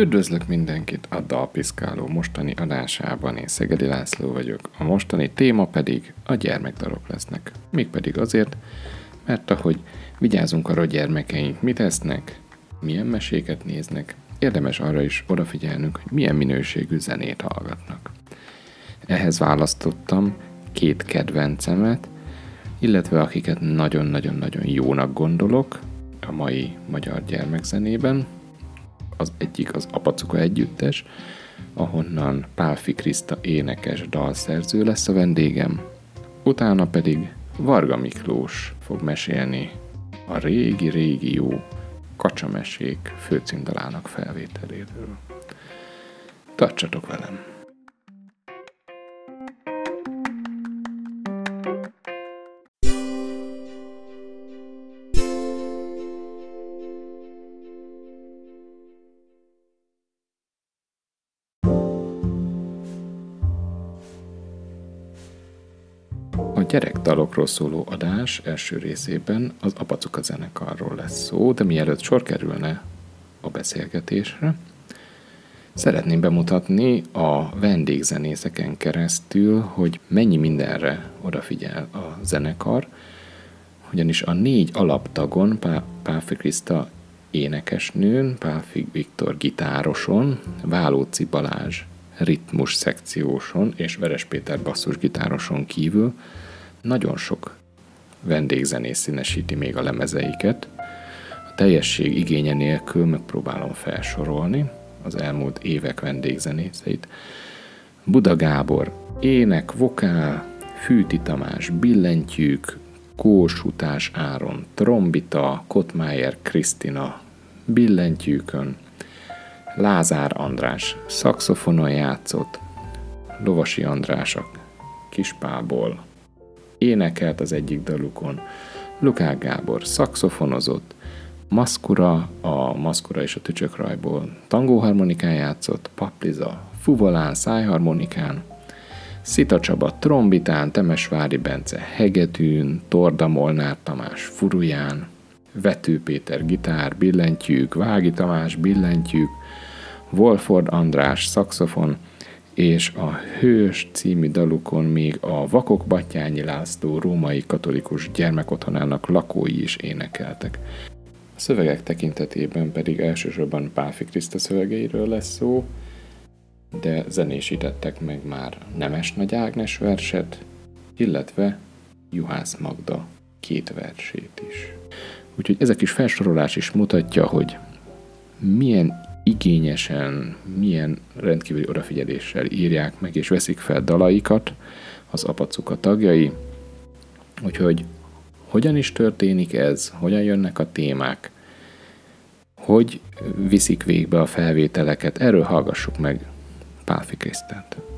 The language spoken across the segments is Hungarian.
Üdvözlök mindenkit a Dalpiszkáló mostani adásában, én Szegedi László vagyok. A mostani téma pedig a gyermekdalok lesznek. Mégpedig azért, mert ahogy vigyázunk arra, hogy gyermekeink mit esznek, milyen meséket néznek, érdemes arra is odafigyelnünk, hogy milyen minőségű zenét hallgatnak. Ehhez választottam két kedvencemet, illetve akiket nagyon-nagyon-nagyon jónak gondolok a mai magyar gyermekzenében, az egyik az Apacuka együttes, ahonnan Pálfi Kriszta énekes dalszerző lesz a vendégem, utána pedig Varga Miklós fog mesélni a régi-régi jó kacsamesék főcímdalának felvételéről. Tartsatok velem! Gyerekdalokról szóló adás első részében az Apacuka zenekarról lesz szó, de mielőtt sor kerülne a beszélgetésre, szeretném bemutatni a vendégzenészeken keresztül, hogy mennyi mindenre odafigyel a zenekar, ugyanis a négy alaptagon Pá- Páfi Kriszta énekesnőn, Páfi Viktor gitároson, Válóci Balázs ritmus szekcióson és Veres Péter basszusgitároson kívül nagyon sok vendégzenész színesíti még a lemezeiket. A teljesség igénye nélkül megpróbálom felsorolni az elmúlt évek vendégzenészeit. Buda Gábor, ének, vokál, Fűti Tamás, billentyűk, Kósutás Áron, trombita, Kotmájer Krisztina, billentyűkön, Lázár András, szakszofonon játszott, Lovasi András a Kispából, énekelt az egyik dalukon, Lukák Gábor szakszofonozott, Maszkura, a Maszkura és a Tücsökrajból tangóharmonikán játszott, Papliza fuvolán, szájharmonikán, Szita Csaba trombitán, Temesvári Bence hegedűn, Torda Molnár Tamás furuján, Vető Péter gitár, billentyűk, Vági Tamás billentyűk, Wolford András szakszofon, és a Hős című dalukon még a Vakok Batyányi László római katolikus gyermekotthonának lakói is énekeltek. A szövegek tekintetében pedig elsősorban Páfi Kriszta szövegeiről lesz szó, de zenésítettek meg már Nemes Nagy Ágnes verset, illetve Juhász Magda két versét is. Úgyhogy ez a kis felsorolás is mutatja, hogy milyen igényesen, milyen rendkívüli odafigyeléssel írják meg és veszik fel dalaikat az apacuka tagjai, úgyhogy hogyan is történik ez, hogyan jönnek a témák, hogy viszik végbe a felvételeket, erről hallgassuk meg Pálfi Krisztát.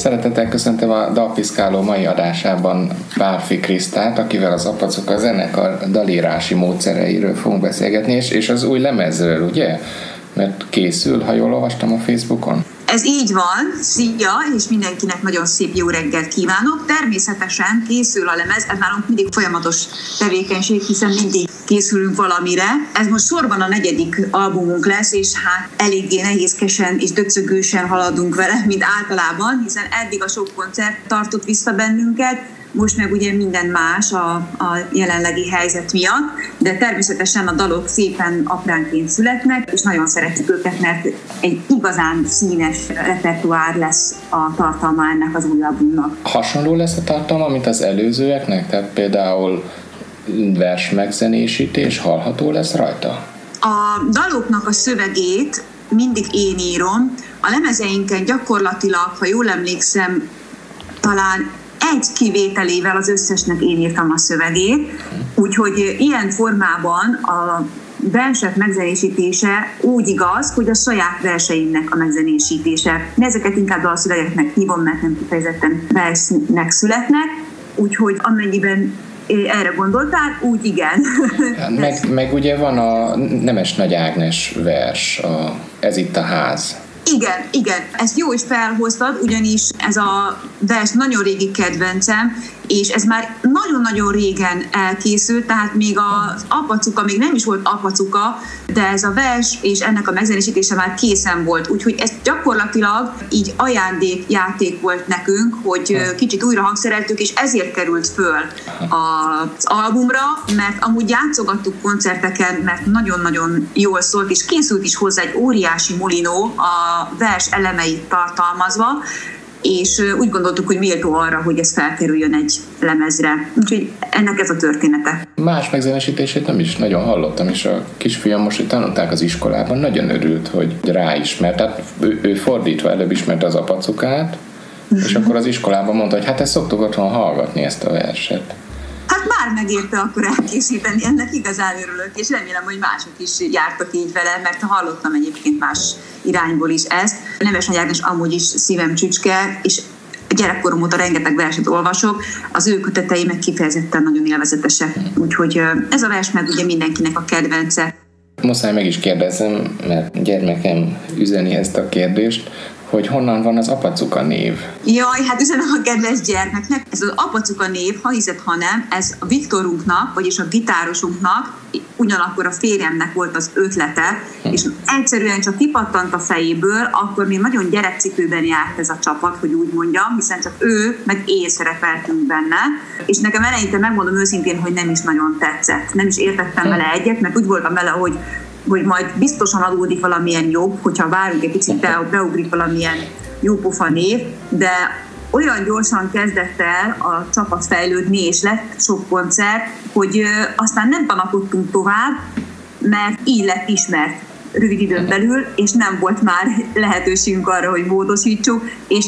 Szeretettel köszöntöm a Dalpiszkáló mai adásában Pálfi Krisztát, akivel az Apacuka zenekar dalírási módszereiről fogunk beszélgetni, és, és az új lemezről, ugye? Mert készül, ha jól olvastam a Facebookon. Ez így van, szia, és mindenkinek nagyon szép jó reggelt kívánok. Természetesen készül a lemez, ez nálunk mindig folyamatos tevékenység, hiszen mindig készülünk valamire. Ez most sorban a negyedik albumunk lesz, és hát eléggé nehézkesen és döcögősen haladunk vele, mint általában, hiszen eddig a sok koncert tartott vissza bennünket, most meg ugye minden más a, a jelenlegi helyzet miatt, de természetesen a dalok szépen apránként születnek, és nagyon szeretjük őket, mert egy igazán színes repertoár lesz a tartalma ennek az új albumnak. Hasonló lesz a tartalma, mint az előzőeknek? Tehát például vers megzenésítés hallható lesz rajta? A daloknak a szövegét mindig én írom. A lemezeinken gyakorlatilag, ha jól emlékszem, talán egy kivételével az összesnek én írtam a szövegét, úgyhogy ilyen formában a versek megzenésítése úgy igaz, hogy a saját verseimnek a megzenésítése. Ezeket inkább a szövegeknek hívom, mert nem kifejezetten versnek születnek, úgyhogy amennyiben erre gondoltál, úgy igen. meg, meg ugye van a Nemes Nagy Ágnes vers, a Ez itt a ház. Igen, igen, ezt jó is felhoztad, ugyanis ez a vers nagyon régi kedvencem, és ez már nagyon-nagyon régen elkészült, tehát még az apacuka, még nem is volt apacuka, de ez a vers és ennek a megzenésítése már készen volt, úgyhogy ez gyakorlatilag így ajándékjáték volt nekünk, hogy kicsit újra hangszereltük, és ezért került föl az albumra, mert amúgy játszogattuk koncerteken, mert nagyon-nagyon jól szólt, és készült is hozzá egy óriási molinó a vers elemeit tartalmazva, és úgy gondoltuk, hogy méltó arra, hogy ez felkerüljön egy lemezre. Úgyhogy ennek ez a története. Más megzenesítését nem is nagyon hallottam, és a kisfiam most, hogy tanulták az iskolában, nagyon örült, hogy ráismert. Tehát ő, ő fordítva előbb ismerte az apacukát, és akkor az iskolában mondta, hogy hát ezt szoktuk otthon hallgatni, ezt a verset. Hát már megérte akkor elkészíteni, ennek igazán örülök, és remélem, hogy mások is jártak így vele, mert hallottam egyébként más irányból is ezt. Neves Ágnes amúgy is szívem csücske, és gyerekkorom óta rengeteg verset olvasok, az ő kötetei meg kifejezetten nagyon élvezetesek. Úgyhogy ez a vers meg ugye mindenkinek a kedvence. Muszáj meg is kérdezem, mert gyermekem üzeni ezt a kérdést, hogy honnan van az apacuka név. Jaj, hát üzenem a kedves gyermeknek. Ez az apacuka név, ha hiszed, ha nem, ez a Viktorunknak, vagyis a gitárosunknak, ugyanakkor a férjemnek volt az ötlete, hm. és egyszerűen csak kipattant a fejéből, akkor még nagyon gyerekcipőben járt ez a csapat, hogy úgy mondjam, hiszen csak ő, meg én szerepeltünk benne, és nekem eleinte megmondom őszintén, hogy nem is nagyon tetszett. Nem is értettem hm. vele egyet, mert úgy voltam vele, hogy hogy majd biztosan adódik valamilyen jobb, hogyha várunk egy picit, beugrik valamilyen jópofa név, de olyan gyorsan kezdett el a csapat fejlődni, és lett sok koncert, hogy aztán nem tanakodtunk tovább, mert így lett ismert rövid időn belül, és nem volt már lehetőségünk arra, hogy módosítsuk, és,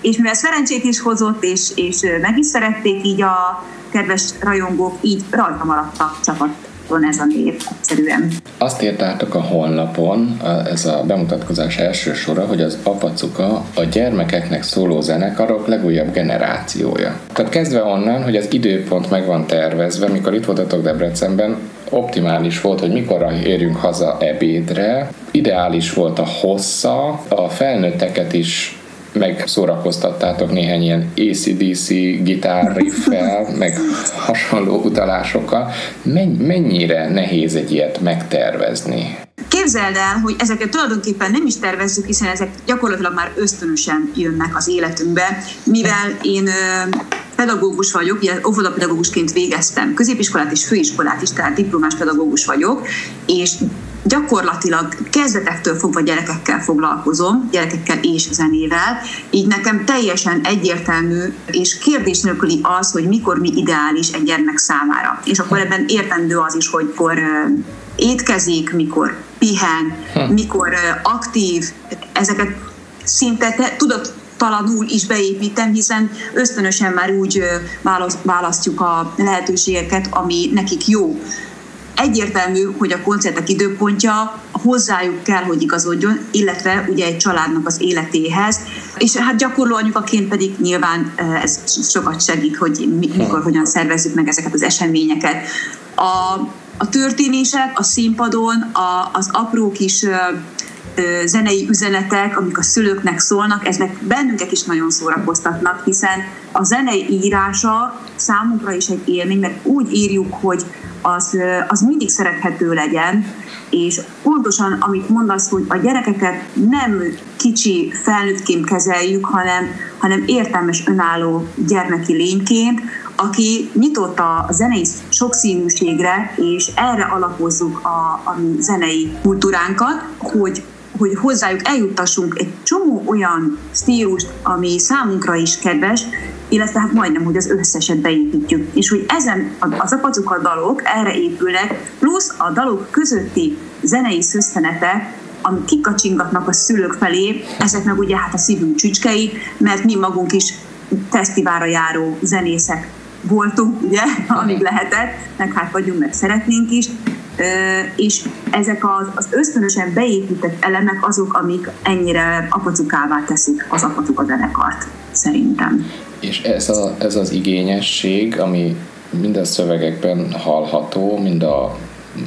és mivel szerencsét is hozott, és, és meg is szerették így a kedves rajongók, így rajta maradt a csapat van ez a név egyszerűen. Azt írtátok a honlapon, ez a bemutatkozás első sora, hogy az Apacuka a gyermekeknek szóló zenekarok legújabb generációja. Tehát kezdve onnan, hogy az időpont meg van tervezve, mikor itt voltatok Debrecenben, optimális volt, hogy mikorra érjünk haza ebédre, ideális volt a hossza, a felnőtteket is megszórakoztattátok néhány ilyen ACDC gitárriffel, meg hasonló utalásokkal. Mennyire nehéz egy ilyet megtervezni? Képzeld el, hogy ezeket tulajdonképpen nem is tervezzük, hiszen ezek gyakorlatilag már ösztönösen jönnek az életünkbe, mivel én pedagógus vagyok, ugye óvodapedagógusként végeztem középiskolát és főiskolát is, tehát diplomás pedagógus vagyok, és gyakorlatilag kezdetektől fogva gyerekekkel foglalkozom, gyerekekkel és zenével, így nekem teljesen egyértelmű és kérdés nélküli az, hogy mikor mi ideális egy gyermek számára. És akkor ebben értendő az is, hogy mikor étkezik, mikor pihen, hm. mikor aktív, ezeket szinte te, tudod, talanul is beépítem, hiszen ösztönösen már úgy választjuk a lehetőségeket, ami nekik jó egyértelmű, hogy a koncertek időpontja hozzájuk kell, hogy igazodjon, illetve ugye egy családnak az életéhez, és hát gyakorló anyukaként pedig nyilván ez sokat segít, hogy mikor, hogyan szervezzük meg ezeket az eseményeket. A, a történések a színpadon, a, az apró kis zenei üzenetek, amik a szülőknek szólnak, ezek bennünket is nagyon szórakoztatnak, hiszen a zenei írása számunkra is egy élmény, mert úgy írjuk, hogy az, az mindig szerethető legyen, és pontosan, amit mondasz, hogy a gyerekeket nem kicsi felnőttként kezeljük, hanem, hanem értelmes, önálló gyermeki lényként, aki nyitott a zenei sokszínűségre, és erre alapozzuk a, a zenei kultúránkat, hogy hogy hozzájuk eljuttassunk egy csomó olyan stílust, ami számunkra is kedves, illetve hát majdnem, hogy az összeset beépítjük. És hogy ezen az apacuka dalok erre épülnek, plusz a dalok közötti zenei szösszenetek, amik kikacsingatnak a szülők felé, ezek meg ugye hát a szívünk csücskei, mert mi magunk is fesztiválra járó zenészek voltunk, ugye, amíg lehetett, meg hát vagyunk, meg szeretnénk is, és ezek az, az ösztönösen beépített elemek azok, amik ennyire apacukává teszik az apacuka zenekart, szerintem. És ez, a, ez az igényesség, ami mind a szövegekben hallható, mind a,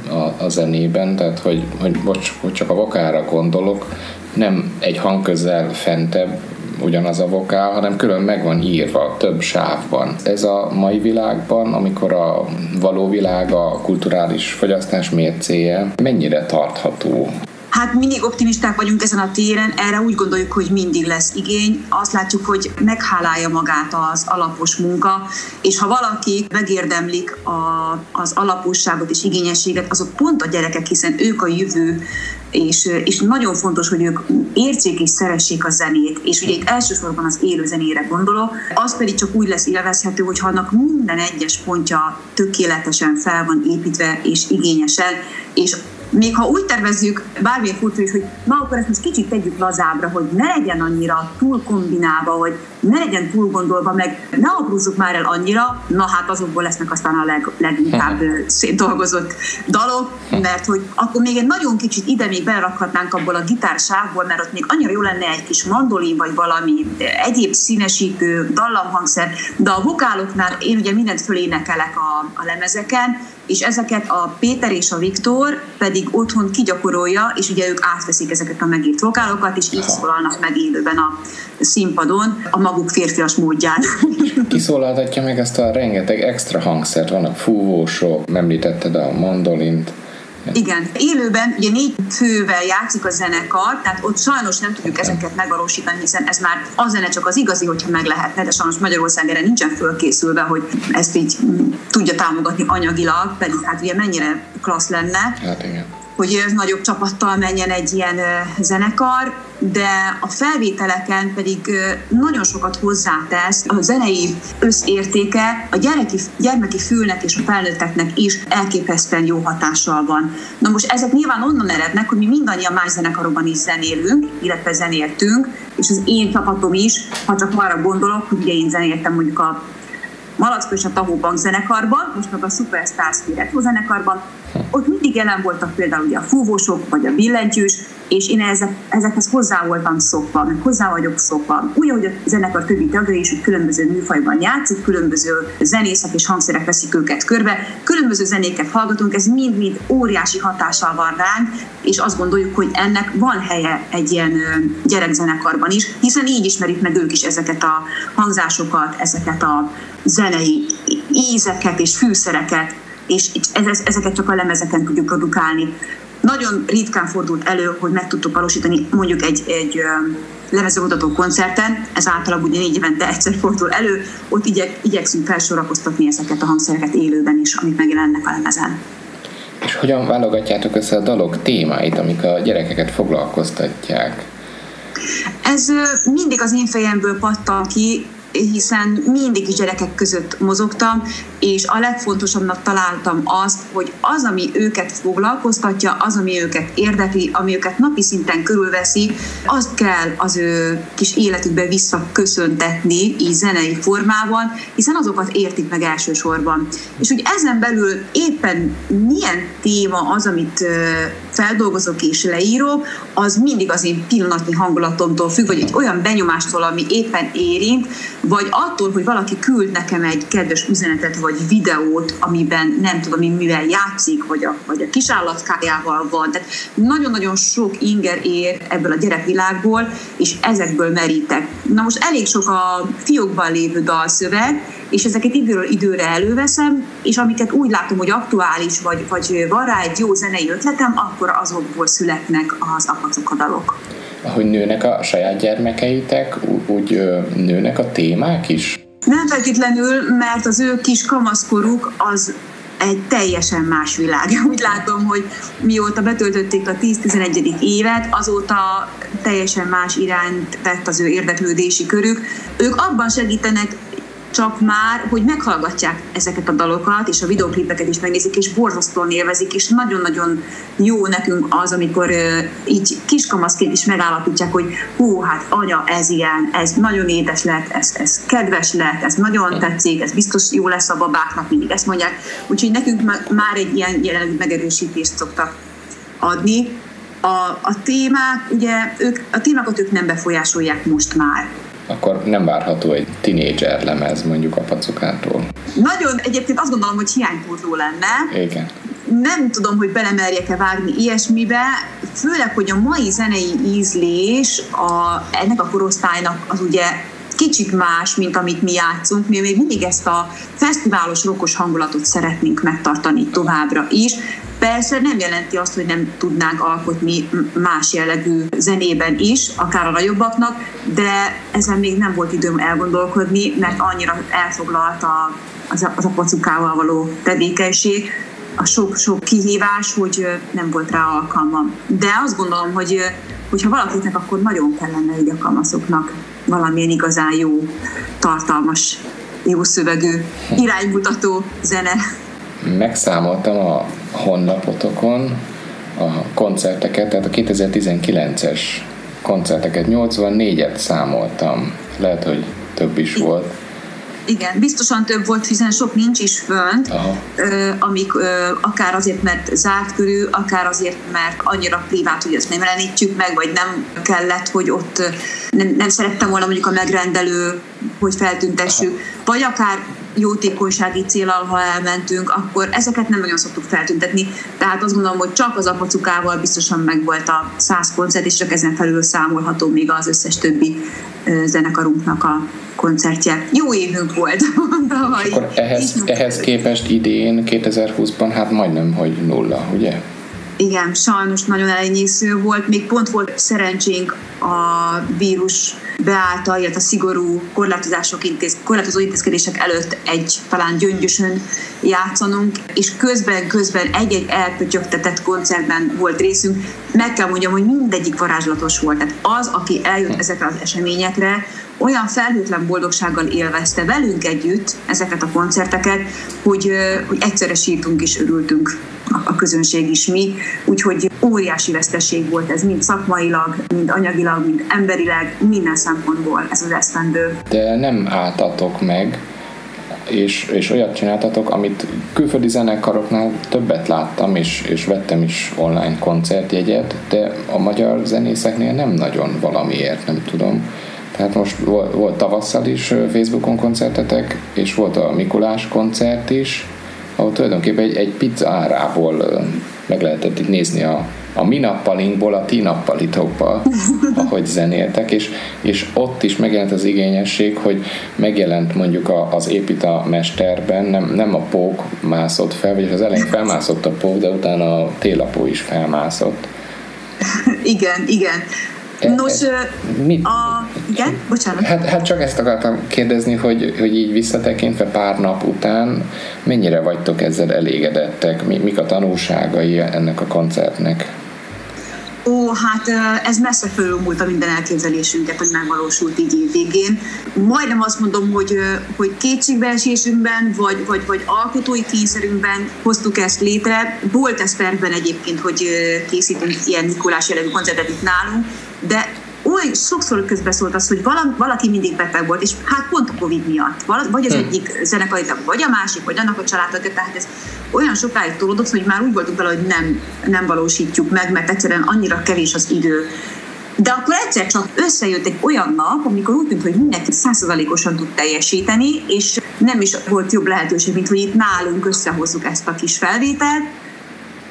a, a zenében, tehát hogy, hogy bocs, hogy csak a vokára gondolok, nem egy hangközel fentebb ugyanaz a vokál, hanem külön meg van írva több sávban. Ez a mai világban, amikor a való világ a kulturális fogyasztás mércéje, mennyire tartható? Hát mindig optimisták vagyunk ezen a téren, erre úgy gondoljuk, hogy mindig lesz igény. Azt látjuk, hogy meghálálja magát az alapos munka, és ha valaki megérdemlik a, az alaposságot és igényességet, azok pont a gyerekek, hiszen ők a jövő, és, és nagyon fontos, hogy ők értsék és szeressék a zenét, és ugye itt elsősorban az élő zenére gondolok, az pedig csak úgy lesz élvezhető, hogy annak minden egyes pontja tökéletesen fel van építve és igényesen, és még ha úgy tervezzük, bármilyen furcsa is, hogy na akkor ezt most kicsit tegyük lazábra, hogy ne legyen annyira túl kombinálva, hogy ne legyen túl gondolva, meg ne aprózzuk már el annyira, na hát azokból lesznek aztán a leg, leginkább szétdolgozott dalok, mert hogy akkor még egy nagyon kicsit ide még belerakhatnánk abból a gitársávból, mert ott még annyira jó lenne egy kis mandolin, vagy valami egyéb színesítő dallamhangszer, de a vokáloknál én ugye mindent fölénekelek a, a lemezeken, és ezeket a Péter és a Viktor pedig otthon kigyakorolja, és ugye ők átveszik ezeket a megírt vokálokat, és így szólalnak meg élőben a színpadon a maguk férfias módján. Kiszólaltatja meg ezt a rengeteg extra hangszert, vannak fúvósok, említetted a mandolint, igen, élőben ugye négy fővel játszik a zenekar, tehát ott sajnos nem tudjuk ezeket megvalósítani, hiszen ez már a zene csak az igazi, hogyha meg lehetne, de sajnos Magyarország erre nincsen fölkészülve, hogy ezt így tudja támogatni anyagilag, pedig hát ugye mennyire klassz lenne. Hát igen. hogy nagyobb csapattal menjen egy ilyen zenekar, de a felvételeken pedig nagyon sokat hozzátesz a zenei összértéke a gyereki, gyermeki fülnek és a felnőtteknek is elképesztően jó hatással van. Na most ezek nyilván onnan erednek, hogy mi mindannyian más zenekarokban is zenélünk, illetve zenéltünk, és az én csapatom is, ha csak arra gondolok, hogy ugye én zenéltem mondjuk a Malackó és a Tahó Bank zenekarban, most meg a Superstars Retro zenekarban, ott mindig jelen voltak például ugye a fúvósok, vagy a billentyűs, és én ezek, ezekhez hozzá voltam szokva, meg hozzá vagyok szokva. Úgy, ahogy a zenekar többi tagja is, hogy különböző műfajban játszik, különböző zenészek és hangszerek veszik őket körbe, különböző zenéket hallgatunk, ez mind-mind óriási hatással van ránk, és azt gondoljuk, hogy ennek van helye egy ilyen gyerekzenekarban is, hiszen így ismerik meg ők is ezeket a hangzásokat, ezeket a zenei ízeket és fűszereket, és ezeket csak a lemezeken tudjuk produkálni. Nagyon ritkán fordult elő, hogy meg tudtuk valósítani mondjuk egy, egy lemezbemutató koncerten, ez általában ugye négy évente egyszer fordul elő, ott igyek, igyekszünk felsorakoztatni ezeket a hangszereket élőben is, amik megjelennek a lemezen. És hogyan válogatjátok össze a dalok témáit, amik a gyerekeket foglalkoztatják? Ez mindig az én fejemből pattan ki, hiszen mindig is gyerekek között mozogtam, és a legfontosabbnak találtam azt, hogy az, ami őket foglalkoztatja, az, ami őket érdekli, ami őket napi szinten körülveszi, azt kell az ő kis életükbe visszaköszöntetni, így zenei formában, hiszen azokat értik meg elsősorban. És hogy ezen belül éppen milyen téma az, amit feldolgozok és leírok, az mindig az én pillanatnyi hangulatomtól függ, vagy egy olyan benyomástól, ami éppen érint, vagy attól, hogy valaki küld nekem egy kedves üzenetet vagy videót, amiben nem tudom, mivel játszik, vagy a, vagy a kisállatkájával van. Tehát nagyon-nagyon sok inger ér ebből a gyerekvilágból, és ezekből merítek. Na most elég sok a fiókban lévő dalszöveg, és ezeket időről időre előveszem, és amiket úgy látom, hogy aktuális, vagy, vagy van rá egy jó zenei ötletem, akkor azokból születnek az apacokadalok hogy nőnek a saját gyermekeitek, úgy nőnek a témák is? Nem feltétlenül, mert az ő kis kamaszkoruk az egy teljesen más világ. Úgy látom, hogy mióta betöltötték a 10-11. évet, azóta teljesen más irányt vett az ő érdeklődési körük. Ők abban segítenek csak már, hogy meghallgatják ezeket a dalokat, és a videoklipeket is megnézik, és borzasztóan élvezik, és nagyon-nagyon jó nekünk az, amikor így kiskamaszként is megállapítják, hogy hú, hát anya, ez ilyen, ez nagyon édes lett, ez, ez kedves lett, ez nagyon tetszik, ez biztos jó lesz a babáknak, mindig ezt mondják. Úgyhogy nekünk már egy ilyen jelenleg megerősítést szoktak adni. A, a témák, ugye, ők, a témákat ők nem befolyásolják most már akkor nem várható egy tinédzser lemez mondjuk a pacukától. Nagyon, egyébként azt gondolom, hogy hiánypótló lenne. Igen. nem tudom, hogy belemerjek-e vágni ilyesmibe, főleg, hogy a mai zenei ízlés a, ennek a korosztálynak az ugye kicsit más, mint amit mi játszunk. Mi még mindig ezt a fesztiválos, rokos hangulatot szeretnénk megtartani továbbra is. Persze nem jelenti azt, hogy nem tudnánk alkotni más jellegű zenében is, akár a nagyobbaknak, de ezen még nem volt időm elgondolkodni, mert annyira elfoglalt a, az, a, az a pacukával való tevékenység, a sok-sok kihívás, hogy nem volt rá alkalmam. De azt gondolom, hogy hogyha valakinek, akkor nagyon kellene így a valamilyen igazán jó, tartalmas, jó szövegű, iránymutató zene. Megszámoltam a honlapotokon a koncerteket, tehát a 2019-es koncerteket, 84-et számoltam. Lehet, hogy több is volt. Igen, biztosan több volt, hiszen sok nincs is fönt, ö, amik akár azért, mert zárt körül, akár azért, mert annyira privát, hogy ezt nem jelenítjük meg, vagy nem kellett, hogy ott nem, nem szerettem volna mondjuk a megrendelő, hogy feltüntessük, Aha. vagy akár jótékonysági célal, ha elmentünk, akkor ezeket nem nagyon szoktuk feltüntetni. Tehát azt gondolom, hogy csak az apacukával biztosan meg volt a száz koncert, és csak ezen felül számolható még az összes többi zenekarunknak a koncertje. Jó évünk volt. és akkor ehhez, ehhez képest idén, 2020-ban hát majdnem, hogy nulla, ugye? Igen, sajnos nagyon elenyésző volt. Még pont volt szerencsénk a vírus beállta, illetve szigorú korlátozások intéz, korlátozó intézkedések előtt egy talán gyöngyösön játszanunk, és közben-közben egy-egy elpötyögtetett koncertben volt részünk. Meg kell mondjam, hogy mindegyik varázslatos volt. Tehát az, aki eljött ezekre az eseményekre, olyan felhőtlen boldogsággal élvezte velünk együtt ezeket a koncerteket, hogy, hogy egyszerre sírtunk és örültünk a közönség is mi, úgyhogy óriási veszteség volt ez mind szakmailag, mind anyagilag, mind emberileg, minden szempontból ez az esztendő. De nem álltatok meg, és, és olyat csináltatok, amit külföldi zenekaroknál többet láttam, és, és vettem is online koncertjegyet, de a magyar zenészeknél nem nagyon valamiért, nem tudom. Tehát most volt, volt tavasszal is Facebookon koncertetek, és volt a Mikulás koncert is, ahol tulajdonképpen egy, egy pizza árából meg lehetett itt nézni a, a mi nappalinkból a ti nappalitokba, ahogy zenéltek, és, és ott is megjelent az igényesség, hogy megjelent mondjuk a, az épita mesterben, nem, nem a pók mászott fel, vagy az elején felmászott a pók, de utána a télapó is felmászott. Igen, igen. Nos, mit? A, igen, bocsánat. Hát, hát csak ezt akartam kérdezni, hogy, hogy így visszatekintve pár nap után mennyire vagytok ezzel elégedettek? Mi, mik a tanulságai ennek a koncertnek? Ó, hát ez messze fölülmúlt a minden elképzelésünket, hogy megvalósult így év végén. Majdnem azt mondom, hogy, hogy kétségbeesésünkben, vagy, vagy, vagy alkotói kényszerünkben hoztuk ezt létre. Volt ez tervben egyébként, hogy készítünk ilyen Mikulás jellegű koncertet itt nálunk, de oly sokszor közbeszólt az, hogy valaki mindig beteg volt, és hát pont a Covid miatt. Vagy az hm. egyik zenekari vagy a másik, vagy annak a családtagja, tehát ez olyan sokáig tolódott, hogy már úgy voltunk vele, hogy nem, nem valósítjuk meg, mert egyszerűen annyira kevés az idő. De akkor egyszer csak összejött egy olyan nap, amikor úgy tűnt, hogy mindenki százszerzalékosan tud teljesíteni, és nem is volt jobb lehetőség, mint hogy itt nálunk összehozzuk ezt a kis felvételt,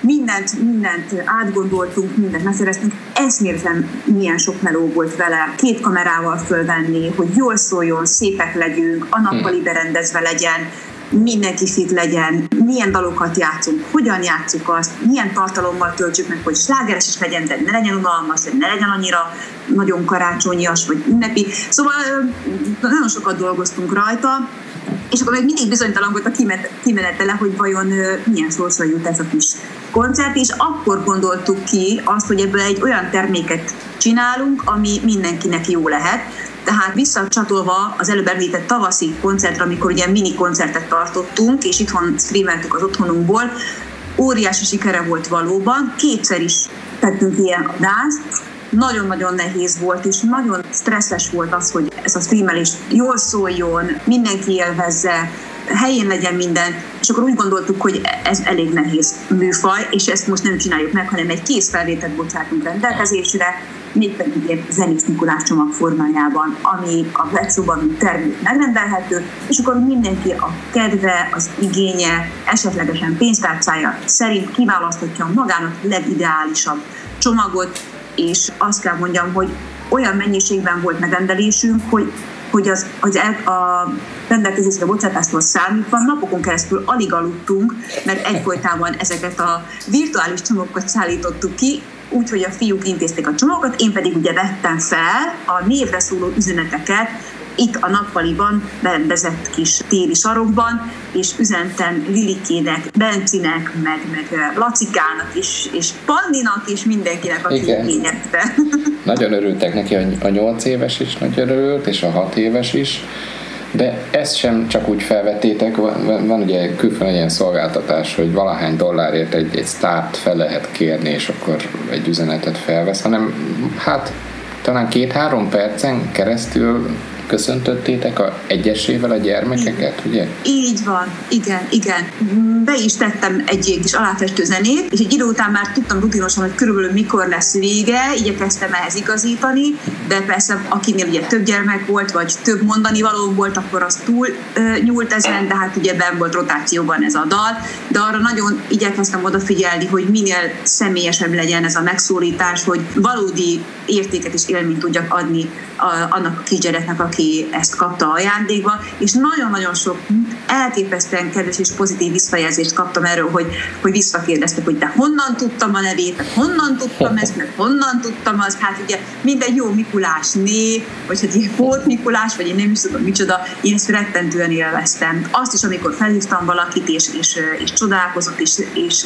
mindent, mindent átgondoltunk, mindent megszereztünk. Eszméletlen milyen sok meló volt vele. Két kamerával fölvenni, hogy jól szóljon, szépek legyünk, a nappali berendezve legyen, mindenki fit legyen, milyen dalokat játszunk, hogyan játszuk azt, milyen tartalommal töltsük meg, hogy slágeres is legyen, de ne legyen unalmas, de ne legyen annyira nagyon karácsonyias vagy ünnepi. Szóval nagyon sokat dolgoztunk rajta, és akkor még mindig bizonytalan volt a kimenetele, hogy vajon milyen sorsra jut ez a kis koncert, és akkor gondoltuk ki azt, hogy ebből egy olyan terméket csinálunk, ami mindenkinek jó lehet. Tehát visszacsatolva az előbb említett tavaszi koncertre, amikor ugye mini koncertet tartottunk, és itthon streameltük az otthonunkból, óriási sikere volt valóban, kétszer is tettünk ilyen adást, nagyon-nagyon nehéz volt, és nagyon stresszes volt az, hogy ez a streamelés jól szóljon, mindenki élvezze, helyén legyen minden, akkor úgy gondoltuk, hogy ez elég nehéz műfaj, és ezt most nem csináljuk meg, hanem egy kész felvételt bocsátunk rendelkezésre, mégpedig egy Zenész Mikulás csomag formájában, ami a webshopban, termék megrendelhető, és akkor mindenki a kedve, az igénye, esetlegesen pénztárcája szerint kiválaszthatja magának legideálisabb csomagot, és azt kell mondjam, hogy olyan mennyiségben volt megrendelésünk, hogy hogy az, az el, a rendelkezésre bocsátástól számítva napokon keresztül alig aludtunk, mert egyfolytában ezeket a virtuális csomagokat szállítottuk ki, úgyhogy a fiúk intézték a csomagokat, én pedig ugye vettem fel a névre szóló üzeneteket, itt a nappaliban berendezett kis téli sarokban, és üzentem Lilikének, Bencinek, meg, meg Lacikának is, és Panninak is, mindenkinek, aki igényette. Nagyon örültek neki, a nyolc éves is nagyon örült, és a hat éves is. De ezt sem csak úgy felvettétek, van, van, van ugye külföldön ilyen szolgáltatás, hogy valahány dollárért egy, egy start fel lehet kérni, és akkor egy üzenetet felvesz, hanem hát talán két-három percen keresztül köszöntöttétek a egyesével a gyermekeket, ugye? Így van, igen, igen. Be is tettem egy kis aláfestő zenét, és egy idő után már tudtam rutinosan, hogy körülbelül mikor lesz vége, igyekeztem ehhez igazítani, de persze akinél ugye több gyermek volt, vagy több mondani való volt, akkor az túl ö, nyúlt ezen, de hát ugye ben volt rotációban ez a dal, de arra nagyon igyekeztem odafigyelni, hogy minél személyesebb legyen ez a megszólítás, hogy valódi értéket és élményt tudjak adni a, annak a kisgyereknek, aki ezt kapta ajándékba, és nagyon-nagyon sok elképesztően kedves és pozitív visszajelzést kaptam erről, hogy, hogy visszakérdeztek, hogy de honnan tudtam a nevét, meg honnan tudtam ezt, meg honnan tudtam az, hát ugye minden jó Mikulás név, vagy hát ilyen volt Mikulás, vagy én nem is tudom micsoda, én ezt rettentően élveztem. Azt is, amikor felhívtam valakit, és, és, és csodálkozott, és, és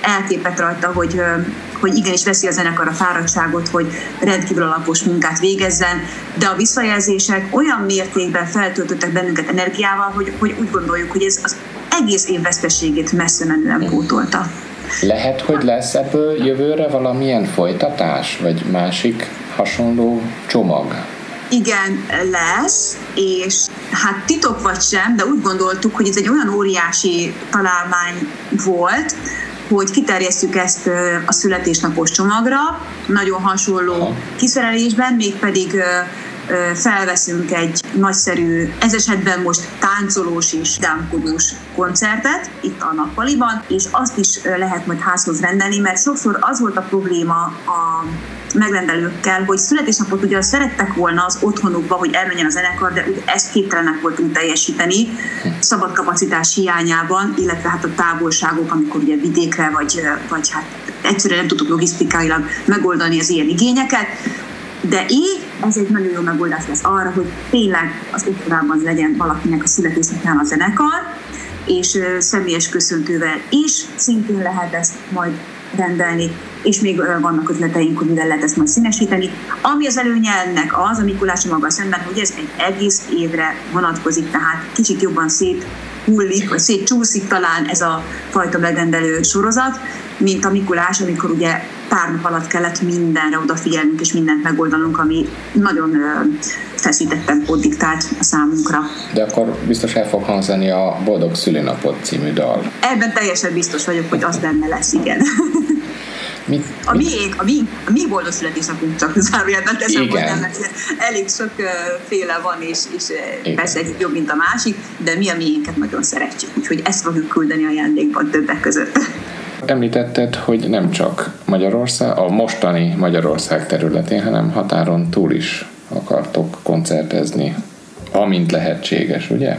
elképett rajta, hogy, hogy igenis veszi a zenekar a fáradtságot, hogy rendkívül alapos munkát végezzen, de a visszajelzések olyan mértékben feltöltöttek bennünket energiával, hogy, hogy úgy gondoljuk, hogy ez az egész év veszteségét messze menően pótolta. Lehet, hogy lesz ebből jövőre valamilyen folytatás, vagy másik hasonló csomag? Igen, lesz, és hát titok vagy sem, de úgy gondoltuk, hogy ez egy olyan óriási találmány volt, hogy kiterjesztjük ezt a születésnapos csomagra, nagyon hasonló kiszerelésben, mégpedig felveszünk egy nagyszerű, ez esetben most táncolós és dámkodós koncertet itt a nappaliban, és azt is lehet majd házhoz rendelni, mert sokszor az volt a probléma a megrendelőkkel, hogy születésnapot ugye szerettek volna az otthonukba, hogy elmenjen a zenekar, de ezt képtelenek voltunk teljesíteni, szabad kapacitás hiányában, illetve hát a távolságok, amikor ugye vidékre, vagy, vagy hát egyszerűen nem tudtuk logisztikailag megoldani az ilyen igényeket, de így ez egy nagyon jó megoldás lesz arra, hogy tényleg az otthonában legyen valakinek a születésnapján a zenekar, és személyes köszöntővel is szintén lehet ezt majd rendelni, és még vannak ötleteink, hogy mivel lehet ezt majd színesíteni. Ami az előnye ennek az, a Mikulás maga szemben, hogy ez egy egész évre vonatkozik, tehát kicsit jobban szét hullik, vagy szétcsúszik talán ez a fajta megrendelő sorozat, mint a Mikulás, amikor ugye pár nap alatt kellett mindenre odafigyelnünk és mindent megoldanunk, ami nagyon feszített tempót diktált a számunkra. De akkor biztos el fog hangzani a Boldog Szülinapot című dal. Ebben teljesen biztos vagyok, hogy az benne lesz, igen. Mit, a miénk, a mi, a mi boldog születésnapunk csak zárójelben teszem hozzá, mert elég sok féle van, és, és persze egy jobb, mint a másik, de mi a miénket nagyon szeretjük, úgyhogy ezt fogjuk küldeni ajándékban többek között. Említetted, hogy nem csak Magyarország, a mostani Magyarország területén, hanem határon túl is akartok koncertezni, amint lehetséges, ugye?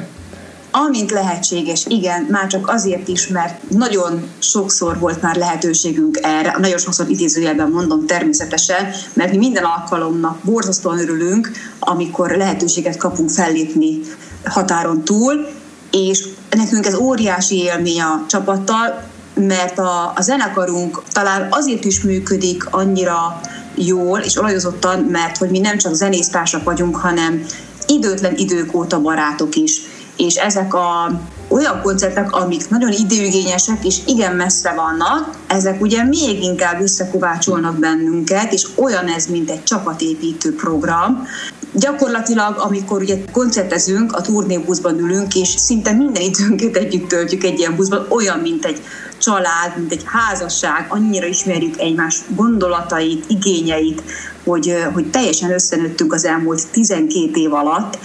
Amint lehetséges, igen, már csak azért is, mert nagyon sokszor volt már lehetőségünk erre, nagyon sokszor idézőjelben mondom természetesen, mert mi minden alkalomnak borzasztóan örülünk, amikor lehetőséget kapunk fellépni határon túl, és nekünk ez óriási élmény a csapattal, mert a, a zenekarunk talán azért is működik annyira jól és olajozottan, mert hogy mi nem csak zenésztársak vagyunk, hanem időtlen idők óta barátok is és ezek a olyan koncertek, amik nagyon időigényesek és igen messze vannak, ezek ugye még inkább visszakovácsolnak bennünket, és olyan ez, mint egy csapatépítő program. Gyakorlatilag, amikor ugye koncertezünk, a turnébuszban ülünk, és szinte minden időnket együtt töltjük egy ilyen buszban, olyan, mint egy család, mint egy házasság, annyira ismerjük egymás gondolatait, igényeit, hogy, hogy teljesen összenőttünk az elmúlt 12 év alatt,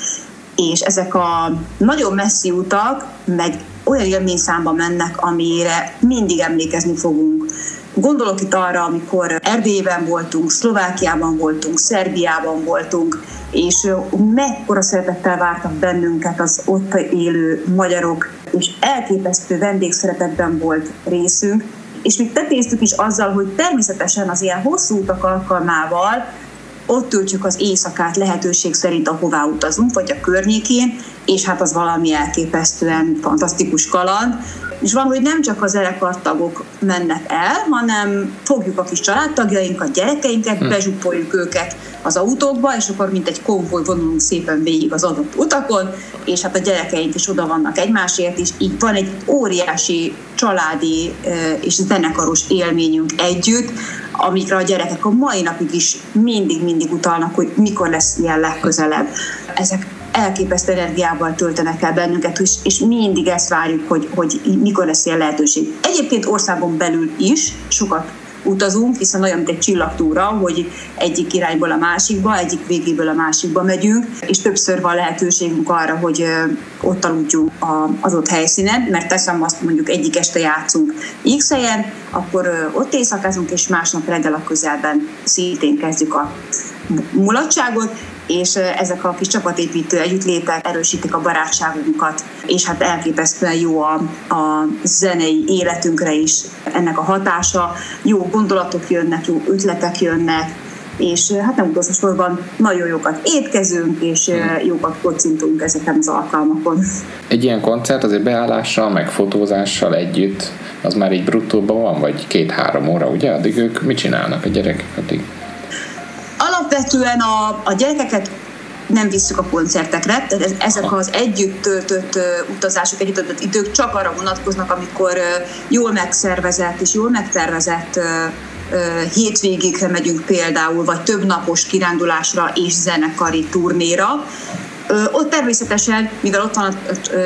és ezek a nagyon messzi utak, meg olyan élményszámba mennek, amire mindig emlékezni fogunk. Gondolok itt arra, amikor Erdélyben voltunk, Szlovákiában voltunk, Szerbiában voltunk, és mekkora szeretettel vártak bennünket az ott élő magyarok, és elképesztő vendégszeretetben volt részünk, és még tetéztük is azzal, hogy természetesen az ilyen hosszú utak alkalmával ott töltjük az éjszakát lehetőség szerint, ahová utazunk, vagy a környékén, és hát az valami elképesztően fantasztikus kaland. És van, hogy nem csak az zenekartagok mennek el, hanem fogjuk a kis családtagjainkat, gyerekeinket, hmm. bezsuppoljuk őket az autókba, és akkor mint egy konvoj vonulunk szépen végig az adott utakon, és hát a gyerekeink is oda vannak egymásért, és így van egy óriási családi és zenekaros élményünk együtt, amikre a gyerekek a mai napig is mindig-mindig utalnak, hogy mikor lesz ilyen legközelebb. Ezek elképesztő energiával töltenek el bennünket, és, és mindig ezt várjuk, hogy, hogy mikor lesz ilyen lehetőség. Egyébként országon belül is sokat utazunk, hiszen olyan, mint egy csillagtúra, hogy egyik irányból a másikba, egyik végéből a másikba megyünk, és többször van lehetőségünk arra, hogy ott aludjunk az ott helyszínen, mert teszem azt, mondjuk egyik este játszunk X helyen, akkor ott éjszakázunk, és másnap reggel a közelben szintén kezdjük a mulatságot, és ezek a kis csapatépítő együttlétek erősítik a barátságunkat, és hát elképesztően jó a, a zenei életünkre is ennek a hatása. Jó gondolatok jönnek, jó ötletek jönnek, és hát nem utolsó sorban nagyon jókat étkezünk, és jókat kocintunk ezeken az alkalmakon. Egy ilyen koncert azért beállással, meg fotózással együtt, az már így bruttóban van, vagy két-három óra, ugye? Addig ők mit csinálnak a gyerekek addig? Alapvetően a, a gyerekeket nem visszük a koncertekre, tehát ezek az együtt töltött utazások, együtt töltött idők csak arra vonatkoznak, amikor jól megszervezett és jól megtervezett hétvégékre megyünk például, vagy több napos kirándulásra és zenekari turnéra. Ott természetesen, mivel ott van a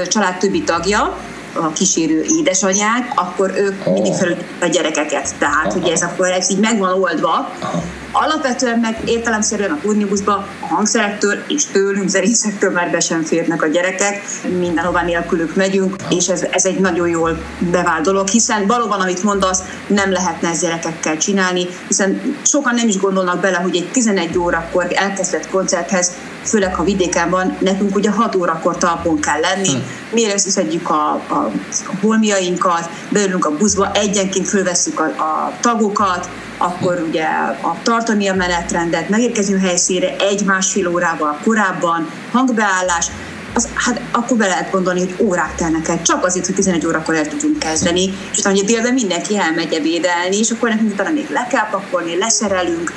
család többi tagja, a kísérő édesanyák, akkor ők oh. mindig felül a gyerekeket. Tehát, hogy ez akkor ez így meg van oldva. Aha. Alapvetően meg értelemszerűen a turnibuszba a hangszerektől és tőlünk, zenészektől már be sem férnek a gyerekek, mindenhová nélkülük megyünk, és ez, ez egy nagyon jól bevált dolog, hiszen valóban, amit mondasz, nem lehetne ezt gyerekekkel csinálni, hiszen sokan nem is gondolnak bele, hogy egy 11 órakor elkezdett koncerthez, főleg ha vidéken van, nekünk ugye 6 órakor talpon kell lenni, hm. Mire összeszedjük a, a, a holmiainkat, beülünk a buszba, egyenként fölveszünk a, a tagokat, akkor ugye a tartani a menetrendet, megérkezünk helyszínre egy-másfél órával korábban, hangbeállás, az, hát akkor be lehet gondolni, hogy órák telnek el, csak azért, hogy 11 órakor el tudunk kezdeni, és utána ugye délben mindenki elmegy ebédelni, és akkor nekünk utána még le kell pakolni, leszerelünk,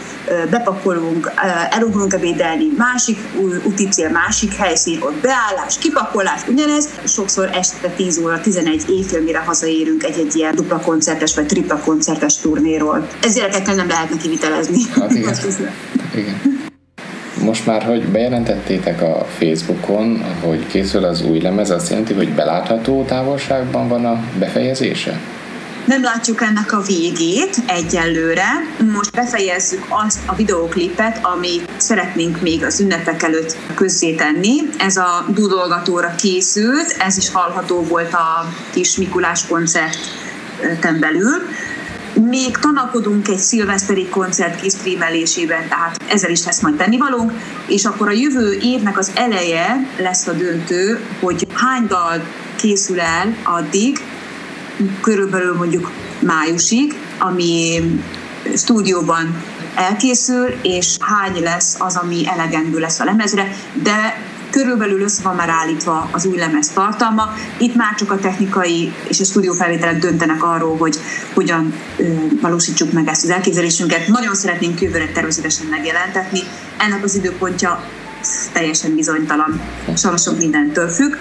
bepakolunk, elugrunk ebédelni, másik úti cél, másik helyszín, ott beállás, kipakolás, ugyanez, sokszor este 10 óra, 11 éjfél, mire hazaérünk egy-egy ilyen dupla koncertes vagy tripla koncertes turnéról. Ez gyerekekkel nem lehetne kivitelezni. Hát igen. igen. Most már, hogy bejelentettétek a Facebookon, hogy készül az új lemez, azt jelenti, hogy belátható távolságban van a befejezése? Nem látjuk ennek a végét egyelőre. Most befejezzük azt a videoklipet, amit szeretnénk még az ünnepek előtt közzétenni. Ez a dudolgatóra készült, ez is hallható volt a kis Mikulás koncerten belül. Még tanakodunk egy szilveszteri koncert kisztrímelésében, tehát ezzel is lesz majd tennivalónk, és akkor a jövő évnek az eleje lesz a döntő, hogy hány dal készül el addig, körülbelül mondjuk májusig, ami stúdióban elkészül, és hány lesz az, ami elegendő lesz a lemezre, de körülbelül össze van már állítva az új lemez tartalma. Itt már csak a technikai és a stúdiófelvételek döntenek arról, hogy hogyan ö, valósítsuk meg ezt az elképzelésünket. Nagyon szeretnénk jövőre természetesen megjelentetni. Ennek az időpontja teljesen bizonytalan, sajnos sok mindentől függ,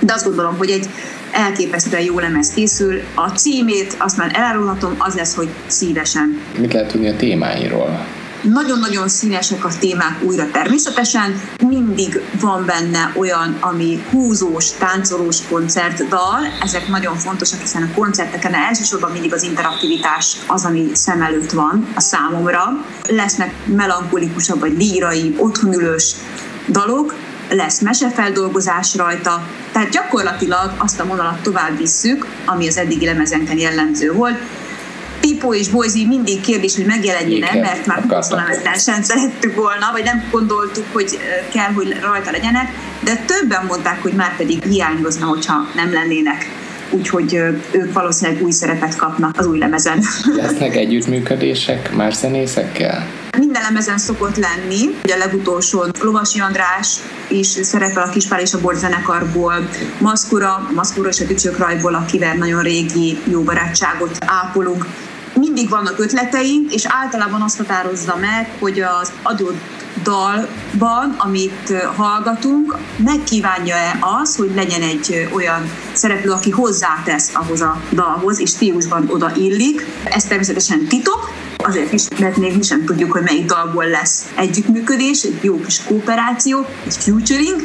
de azt gondolom, hogy egy elképesztően jó lemez készül. A címét azt már elárulhatom, az lesz, hogy szívesen. Mit lehet tudni a témáiról? Nagyon-nagyon színesek a témák újra természetesen. Mindig van benne olyan, ami húzós, táncolós koncertdal. Ezek nagyon fontosak, hiszen a koncerteken elsősorban mindig az interaktivitás az, ami szem előtt van a számomra. Lesznek melankolikusabb vagy lírai, otthonülős dalok, lesz mesefeldolgozás rajta, tehát gyakorlatilag azt a vonalat tovább visszük, ami az eddigi lemezenken jellemző volt, Pipo és Boise mindig kérdés, hogy megjelenjen-e, mert már 20 sem szerettük volna, vagy nem gondoltuk, hogy kell, hogy rajta legyenek, de többen mondták, hogy már pedig hiányozna, hogyha nem lennének úgyhogy ők valószínűleg új szerepet kapnak az új lemezen. Lesznek együttműködések más zenészekkel? Minden lemezen szokott lenni, ugye a legutolsó Lovasi András is szerepel a Kispál és a Bort zenekarból, Maszkura, Maszkura és a Tücsök Rajból, akivel nagyon régi jó barátságot ápolunk. Mindig vannak ötleteink, és általában azt határozza meg, hogy az adott dalban, amit hallgatunk, megkívánja-e az, hogy legyen egy olyan szereplő, aki hozzátesz ahhoz a dalhoz, és stílusban oda illik. Ez természetesen titok, azért is, mert még mi sem tudjuk, hogy melyik dalból lesz együttműködés, egy jó kis kooperáció, egy featuring,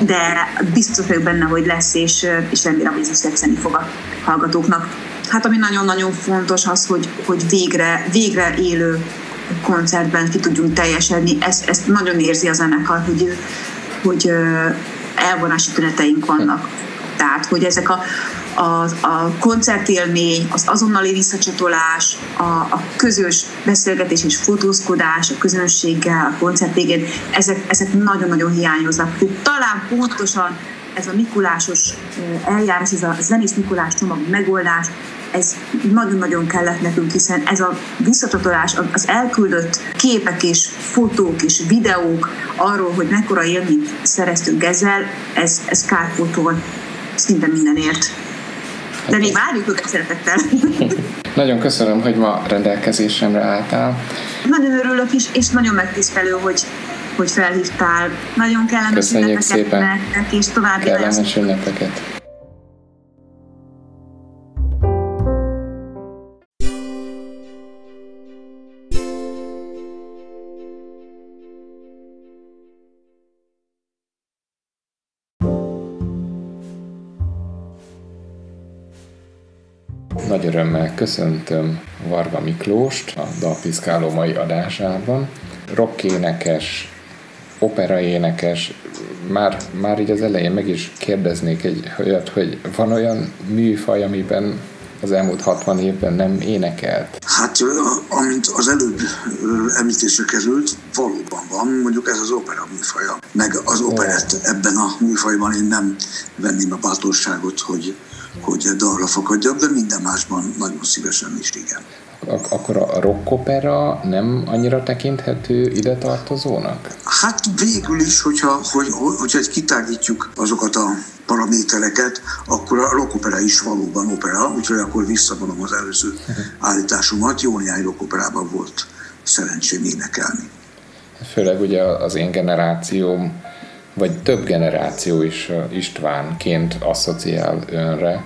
de biztos vagyok benne, hogy lesz, és, és remélem, hogy ez is tetszeni fog a hallgatóknak. Hát ami nagyon-nagyon fontos az, hogy, hogy végre, végre élő koncertben ki tudjunk teljesedni. Ezt, ezt nagyon érzi a zenekar, hogy, hogy elvonási tüneteink vannak. Tehát, hogy ezek a, a, a koncertélmény, az azonnali visszacsatolás, a, a közös beszélgetés és fotózkodás a közönséggel, a koncert végén, ezek, ezek nagyon-nagyon hiányoznak. Talán pontosan ez a Mikulásos eljárás, ez a zenész Mikulás csomag megoldás, ez nagyon-nagyon kellett nekünk, hiszen ez a visszatatolás, az elküldött képek és fotók és videók arról, hogy mekkora élményt szereztünk ezzel, ez, ez kárpótol szinte mindenért. De még várjuk őket szeretettel. nagyon köszönöm, hogy ma rendelkezésemre álltál. Nagyon örülök is, és nagyon megtisztelő, hogy, hogy felhívtál. Nagyon kellemes Köszönjük ünnepeket szépen. nektek, és további Kellemes ünnepeket. Örömmel köszöntöm Varga Miklóst a Dalpiszkáló mai adásában. Rockénekes, operaénekes, már, már így az elején meg is kérdeznék egy olyat, hogy van olyan műfaj, amiben az elmúlt 60 évben nem énekelt? Hát, amint az előbb említésre került, valóban van, mondjuk ez az opera műfaja. Meg az operett ebben a műfajban én nem venném a bátorságot, hogy hogy dalra fakadjak, de minden másban nagyon szívesen is igen. Ak- akkor a rockopera nem annyira tekinthető ide tartozónak? Hát végül is, hogyha, hogy, hogyha kitárgyítjuk azokat a paramétereket, akkor a rockopera is valóban opera, úgyhogy akkor visszavonom az előző állításomat. Jó néhány rockoperában volt szerencsém énekelni. Főleg ugye az én generációm vagy több generáció is Istvánként asszociál önre,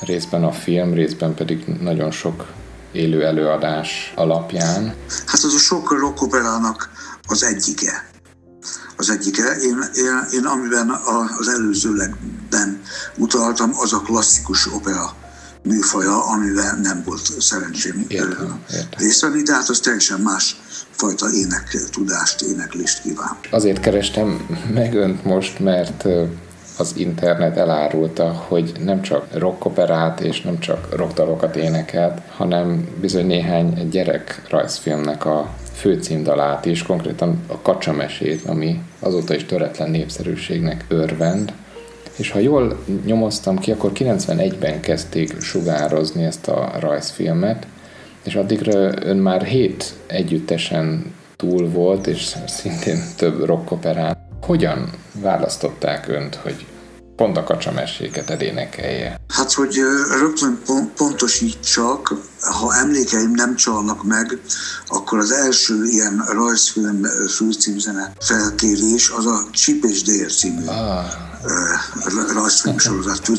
részben a film, részben pedig nagyon sok élő előadás alapján. Hát az a sok rockoperának az egyike. Az egyike. Én, én, én amiben az előzőlegben utaltam, az a klasszikus opera műfaja, amivel nem volt szerencsém részt venni, de hát az teljesen más fajta ének tudást, éneklést kíván. Azért kerestem meg önt most, mert az internet elárulta, hogy nem csak rockoperát és nem csak rockdalokat énekelt, hanem bizony néhány gyerek rajzfilmnek a főcímdalát is, konkrétan a kacsamesét, ami azóta is töretlen népszerűségnek örvend. És ha jól nyomoztam ki, akkor 91-ben kezdték sugározni ezt a rajzfilmet, és addigra ön már hét együttesen túl volt, és szintén több rockoperán. Hogyan választották önt, hogy pont a kacsameséket edénekelje? Hát, hogy rögtön pontosítsak, ha emlékeim nem csalnak meg, akkor az első ilyen rajzfilm főcímzene felkérés az a Csip és Dél című ah, rajzfilm sorozat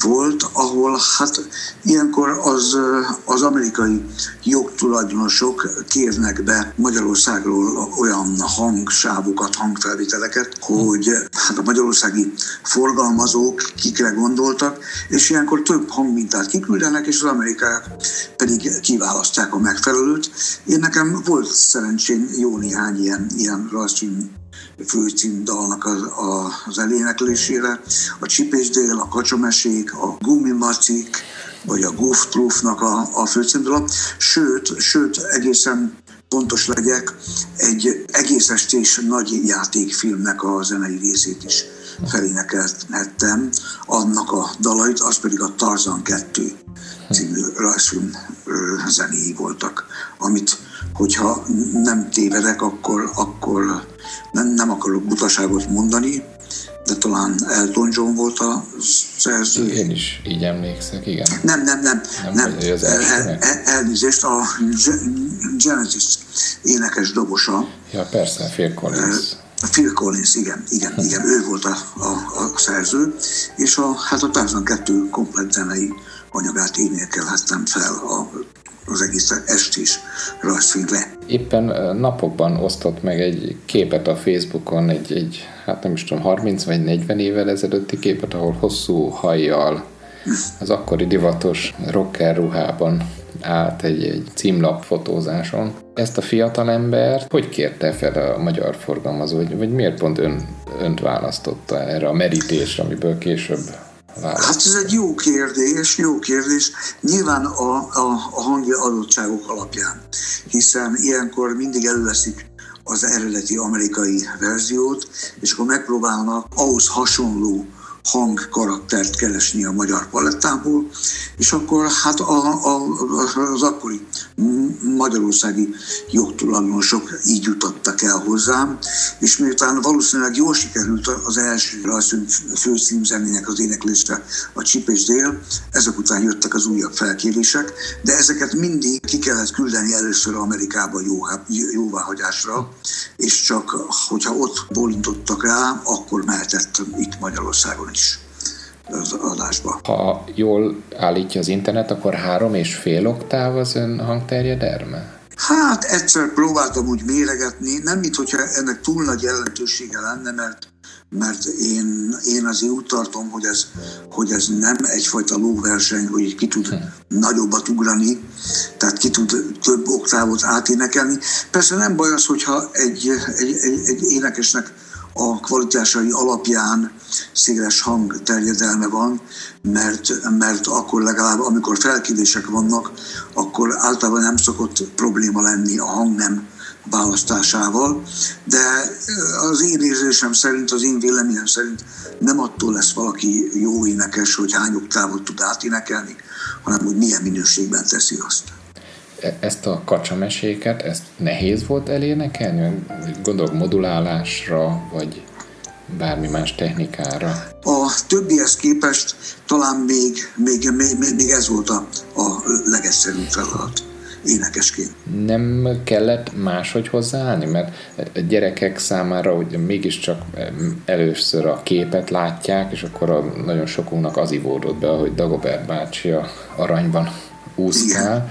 volt, ahol hát ilyenkor az, az amerikai jogtulajdonosok kérnek be Magyarországról olyan hangsávokat, hangfelvételeket, hogy hát a magyarországi forgalmazók kikre gondoltak, és ilyenkor több hangmintát kiküldenek, és az amerikák pedig kiválasztják a megfelelőt. Én nekem volt szerencsém jó néhány ilyen, ilyen rajzfilm főcímdalnak az, az eléneklésére. A Csipés a Kacsamesék, a Gumimacik, vagy a Goof Truffnak a, a főcímdala. Sőt, sőt, egészen pontos legyek, egy egész estés nagy játékfilmnek a zenei részét is felénekelhettem, annak a dalait, az pedig a Tarzan 2 című rajzfilm zenéi voltak, amit hogyha nem tévedek, akkor, akkor nem, nem akarok butaságot mondani, de talán Elton John volt a szerző. Én is így emlékszek, igen. Nem, nem, nem. nem, nem. El, el, elnézést, a Genesis énekes dobosa. Ja, persze, Phil Collins. Phil Collins, igen, igen, igen, ő volt a, a, a szerző, és a, hát a Tarzan 2 komplet zenei anyagát énekelhettem fel a az egész estés rajzfilmre. Éppen napokban osztott meg egy képet a Facebookon, egy, egy hát nem is tudom, 30 vagy 40 évvel ezelőtti képet, ahol hosszú hajjal az akkori divatos rocker ruhában állt egy, egy címlap fotózáson. Ezt a fiatal embert hogy kérte fel a magyar forgalmazó, vagy, vagy miért pont ön, önt választotta erre a merítésre, amiből később választ? Hát ez egy jó kérdés, jó kérdés. Nyilván a, a, a hangi adottságok alapján, hiszen ilyenkor mindig előveszik az eredeti amerikai verziót, és akkor megpróbálnak ahhoz hasonló hangkaraktert keresni a magyar palettából, és akkor hát a, a, az akkori magyarországi jogtulajdonosok így jutottak el hozzám, és miután valószínűleg jól sikerült az első főcímzenének az éneklésre a Csip Dél, ezek után jöttek az újabb felkérések, de ezeket mindig ki kellett küldeni először Amerikába jó, jóváhagyásra, és csak hogyha ott bólintottak rá, akkor mehetett itt Magyarországon is az adásba. Ha jól állítja az internet, akkor három és fél oktáv az ön hangterjedelme? Hát egyszer próbáltam úgy méregetni, nem mint hogyha ennek túl nagy jelentősége lenne, mert mert én, én azért úgy tartom, hogy ez, hogy ez nem egyfajta lóverseny, hogy ki tud hm. nagyobbat ugrani, tehát ki tud több oktávot áténekelni. Persze nem baj az, hogyha egy, egy, egy, egy énekesnek a kvalitásai alapján széles hang terjedelme van, mert, mert akkor legalább, amikor felkérések vannak, akkor általában nem szokott probléma lenni a hang nem választásával, de az én érzésem szerint, az én véleményem szerint nem attól lesz valaki jó énekes, hogy hány oktávot tud áténekelni, hanem hogy milyen minőségben teszi azt. E, ezt a kacsameséket, ezt nehéz volt elénekelni? Gondolok modulálásra, vagy bármi más technikára? A többihez képest talán még, még, még, még ez volt a, a legegyszerűbb feladat énekesként. Nem kellett máshogy hozzáállni? Mert a gyerekek számára ugye mégiscsak először a képet látják, és akkor a, nagyon sokunknak az ivódott be, hogy Dagobert bácsi a aranyban úszkál. Igen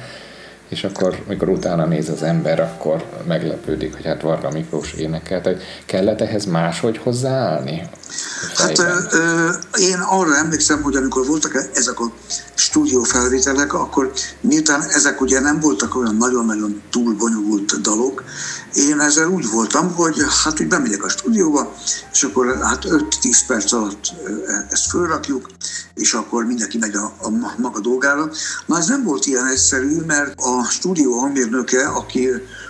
és akkor, mikor utána néz az ember, akkor meglepődik, hogy hát Varga Miklós énekelt, hogy kellett ehhez máshogy hozzáállni? Hát ö, ö, én arra emlékszem, hogy amikor voltak ezek a stúdiófelvételek, akkor miután ezek ugye nem voltak olyan nagyon-nagyon túl bonyolult dalok, én ezzel úgy voltam, hogy hát úgy bemegyek a stúdióba, és akkor hát 5-10 perc alatt ezt fölrakjuk, és akkor mindenki megy a, a maga dolgára. Na ez nem volt ilyen egyszerű, mert a stúdió hangmérnöke, aki,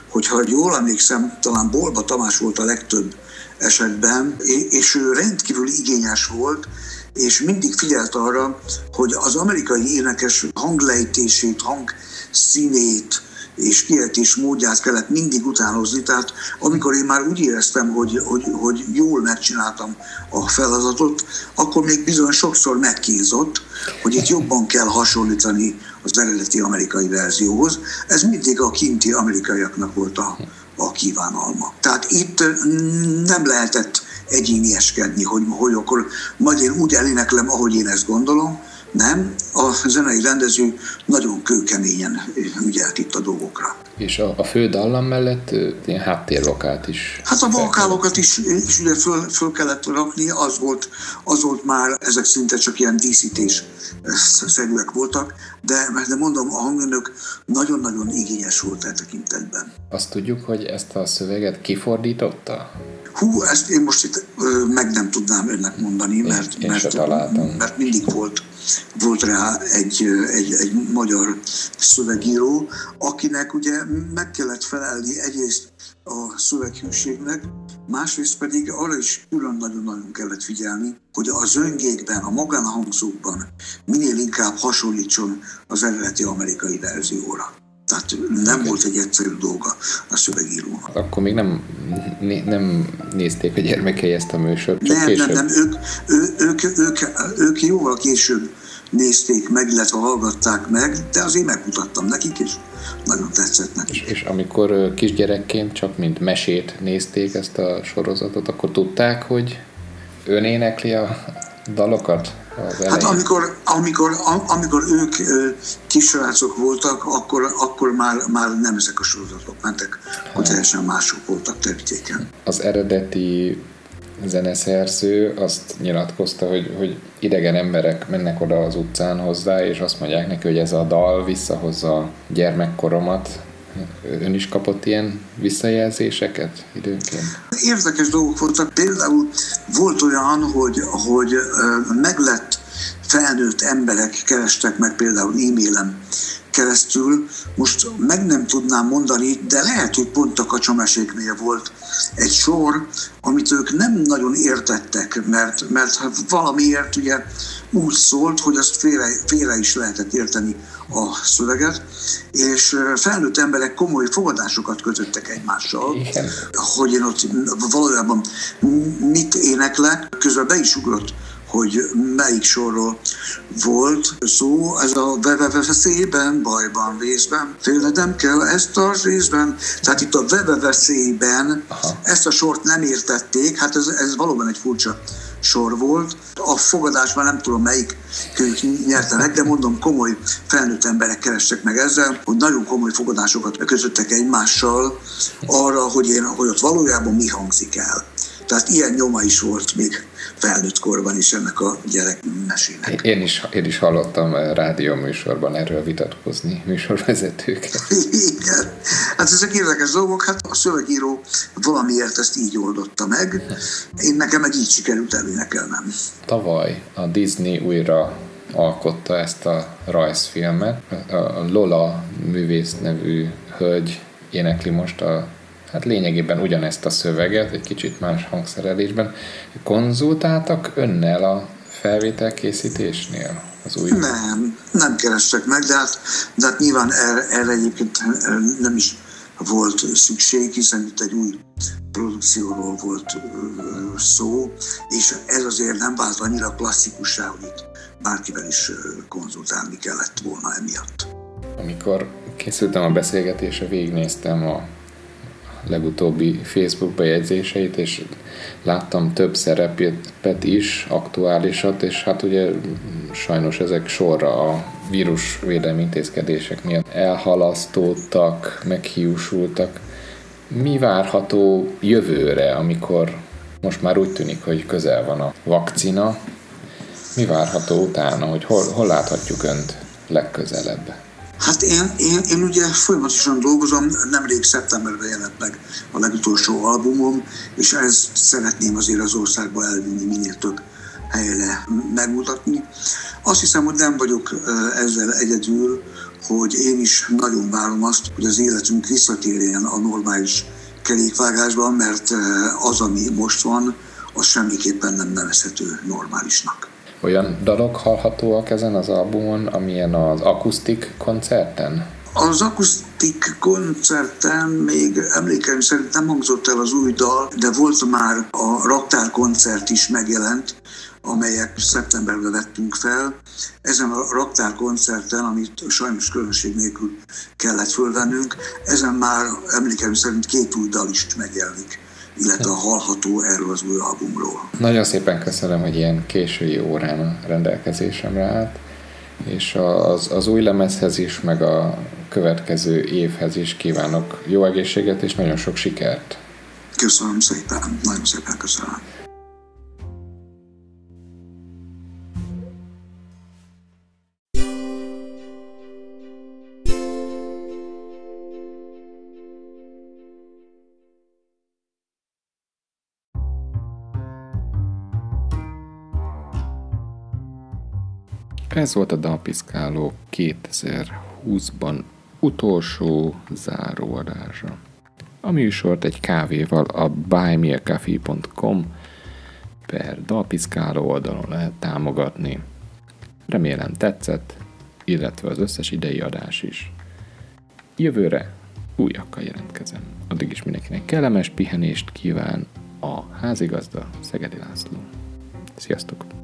hogyha jól emlékszem, talán Bolba Tamás volt a legtöbb esetben, és ő rendkívül igényes volt, és mindig figyelt arra, hogy az amerikai énekes hanglejtését, hangszínét, és kiejtés módját kellett mindig utánozni. Tehát amikor én már úgy éreztem, hogy, hogy, hogy jól megcsináltam a feladatot, akkor még bizony sokszor megkínzott, hogy itt jobban kell hasonlítani az eredeti amerikai verzióhoz. Ez mindig a kinti amerikaiaknak volt a, a kívánalma. Tehát itt nem lehetett egyénieskedni, hogy, hogy akkor majd én úgy eléneklem, ahogy én ezt gondolom, nem, a zenei rendező nagyon kőkeményen ügyelt itt a dolgokra. És a, a fő dallam mellett ilyen háttérvokált is. Hát a vokálokat is, is ugye föl, föl kellett rakni, az volt, az volt már, ezek szinte csak ilyen díszítés szerűek voltak, de, de mondom, a hangmérnök nagyon-nagyon igényes volt e tekintetben. Azt tudjuk, hogy ezt a szöveget kifordította? Hú, ezt én most itt ö, meg nem tudnám önnek mondani, mert, én, én mert, mert mindig volt volt rá egy, egy, egy magyar szövegíró, akinek ugye meg kellett felelni egyrészt a szöveghűségnek, másrészt pedig arra is külön nagyon-nagyon kellett figyelni, hogy a zöngékben, a magánhangzókban minél inkább hasonlítson az eredeti amerikai verzióra. Tehát nem volt egy egyszerű dolga a szövegírónak. Akkor még nem, nem nézték a gyermekei ezt a műsort, csak nem, később. Nem, nem, ők, ő, ők, ők, ők jóval később nézték meg, illetve hallgatták meg, de azért megmutattam nekik, és nagyon tetszett nekik. És, és amikor kisgyerekként csak mint mesét nézték ezt a sorozatot, akkor tudták, hogy ön énekli a dalokat? Hát amikor, amikor, amikor ők kisrácok voltak, akkor, akkor már, már nem ezek a sorozatok mentek, hogy teljesen mások voltak terítéken. Az eredeti zeneszerző azt nyilatkozta, hogy, hogy idegen emberek mennek oda az utcán hozzá, és azt mondják neki, hogy ez a dal visszahozza gyermekkoromat. Ön is kapott ilyen visszajelzéseket időnként? Érdekes dolgok voltak. Például volt olyan, hogy, hogy meglett felnőtt emberek kerestek meg például e-mailen keresztül, most meg nem tudnám mondani, de lehet, hogy pont a kacsameséknél volt egy sor, amit ők nem nagyon értettek, mert, mert valamiért ugye úgy szólt, hogy azt félre, félre is lehetett érteni a szöveget, és felnőtt emberek komoly fogadásokat kötöttek egymással, Igen. hogy én ott valójában mit éneklek, közben be is ugrott hogy melyik sorról volt szó, ez a veveveszélyben, bajban, vészben, félredem kell ezt a részben. Tehát itt a veveveszélyben ezt a sort nem értették, hát ez, ez valóban egy furcsa sor volt. A fogadásban nem tudom melyik könyv nyertenek, de mondom, komoly felnőtt emberek kerestek meg ezzel, hogy nagyon komoly fogadásokat kötöttek egymással arra, hogy, én, hogy ott valójában mi hangzik el. Tehát ilyen nyoma is volt még felnőtt korban is ennek a gyerekmesének. Én is, én is hallottam rádió műsorban erről vitatkozni műsorvezetőket. Igen. Hát ezek érdekes dolgok, hát a szövegíró valamiért ezt így oldotta meg. Én nekem meg így sikerült elénekelnem. Tavaly a Disney újra alkotta ezt a rajzfilmet. A Lola művész nevű hölgy énekli most a hát lényegében ugyanezt a szöveget, egy kicsit más hangszerelésben. Konzultáltak önnel a felvételkészítésnél? Az új... Nem, nem kerestek meg, de hát, de hát nyilván erre, erre egyébként nem is volt szükség, hiszen itt egy új produkcióról volt szó, és ez azért nem vált annyira klasszikussá, hogy itt bárkivel is konzultálni kellett volna emiatt. Amikor készültem a beszélgetésre, végignéztem a legutóbbi Facebook bejegyzéseit, és láttam több szerepet is, aktuálisat, és hát ugye sajnos ezek sorra a vírusvédelmi intézkedések miatt elhalasztódtak, meghiúsultak. Mi várható jövőre, amikor most már úgy tűnik, hogy közel van a vakcina? Mi várható utána, hogy hol, hol láthatjuk Önt legközelebb? Hát én, én, én ugye folyamatosan dolgozom, nemrég szeptemberben jelent meg a legutolsó albumom, és ezt szeretném azért az országba elvinni minél több helyre megmutatni. Azt hiszem, hogy nem vagyok ezzel egyedül, hogy én is nagyon várom azt, hogy az életünk visszatérjen a normális kerékvágásban, mert az, ami most van, az semmiképpen nem nevezhető normálisnak. Olyan dalok hallhatóak ezen az albumon, amilyen az akusztik koncerten? Az akusztik koncerten még emlékeim szerint nem hangzott el az új dal, de volt már a raktár koncert is megjelent, amelyek szeptemberben vettünk fel. Ezen a raktár koncerten, amit sajnos különbség nélkül kellett fölvennünk, ezen már emlékeim szerint két új dal is megjelenik illetve a hallható erről az új albumról. Nagyon szépen köszönöm, hogy ilyen késői órán a rendelkezésemre állt, és az, az új lemezhez is, meg a következő évhez is kívánok jó egészséget és nagyon sok sikert. Köszönöm szépen, nagyon szépen köszönöm. Ez volt a Dalpiszkáló 2020-ban utolsó záróadása. A műsort egy kávéval a buymeacoffee.com per dalpiszkáló oldalon lehet támogatni. Remélem tetszett, illetve az összes idei adás is. Jövőre újakkal jelentkezem. Addig is mindenkinek kellemes pihenést kíván a házigazda Szegedi László. Sziasztok!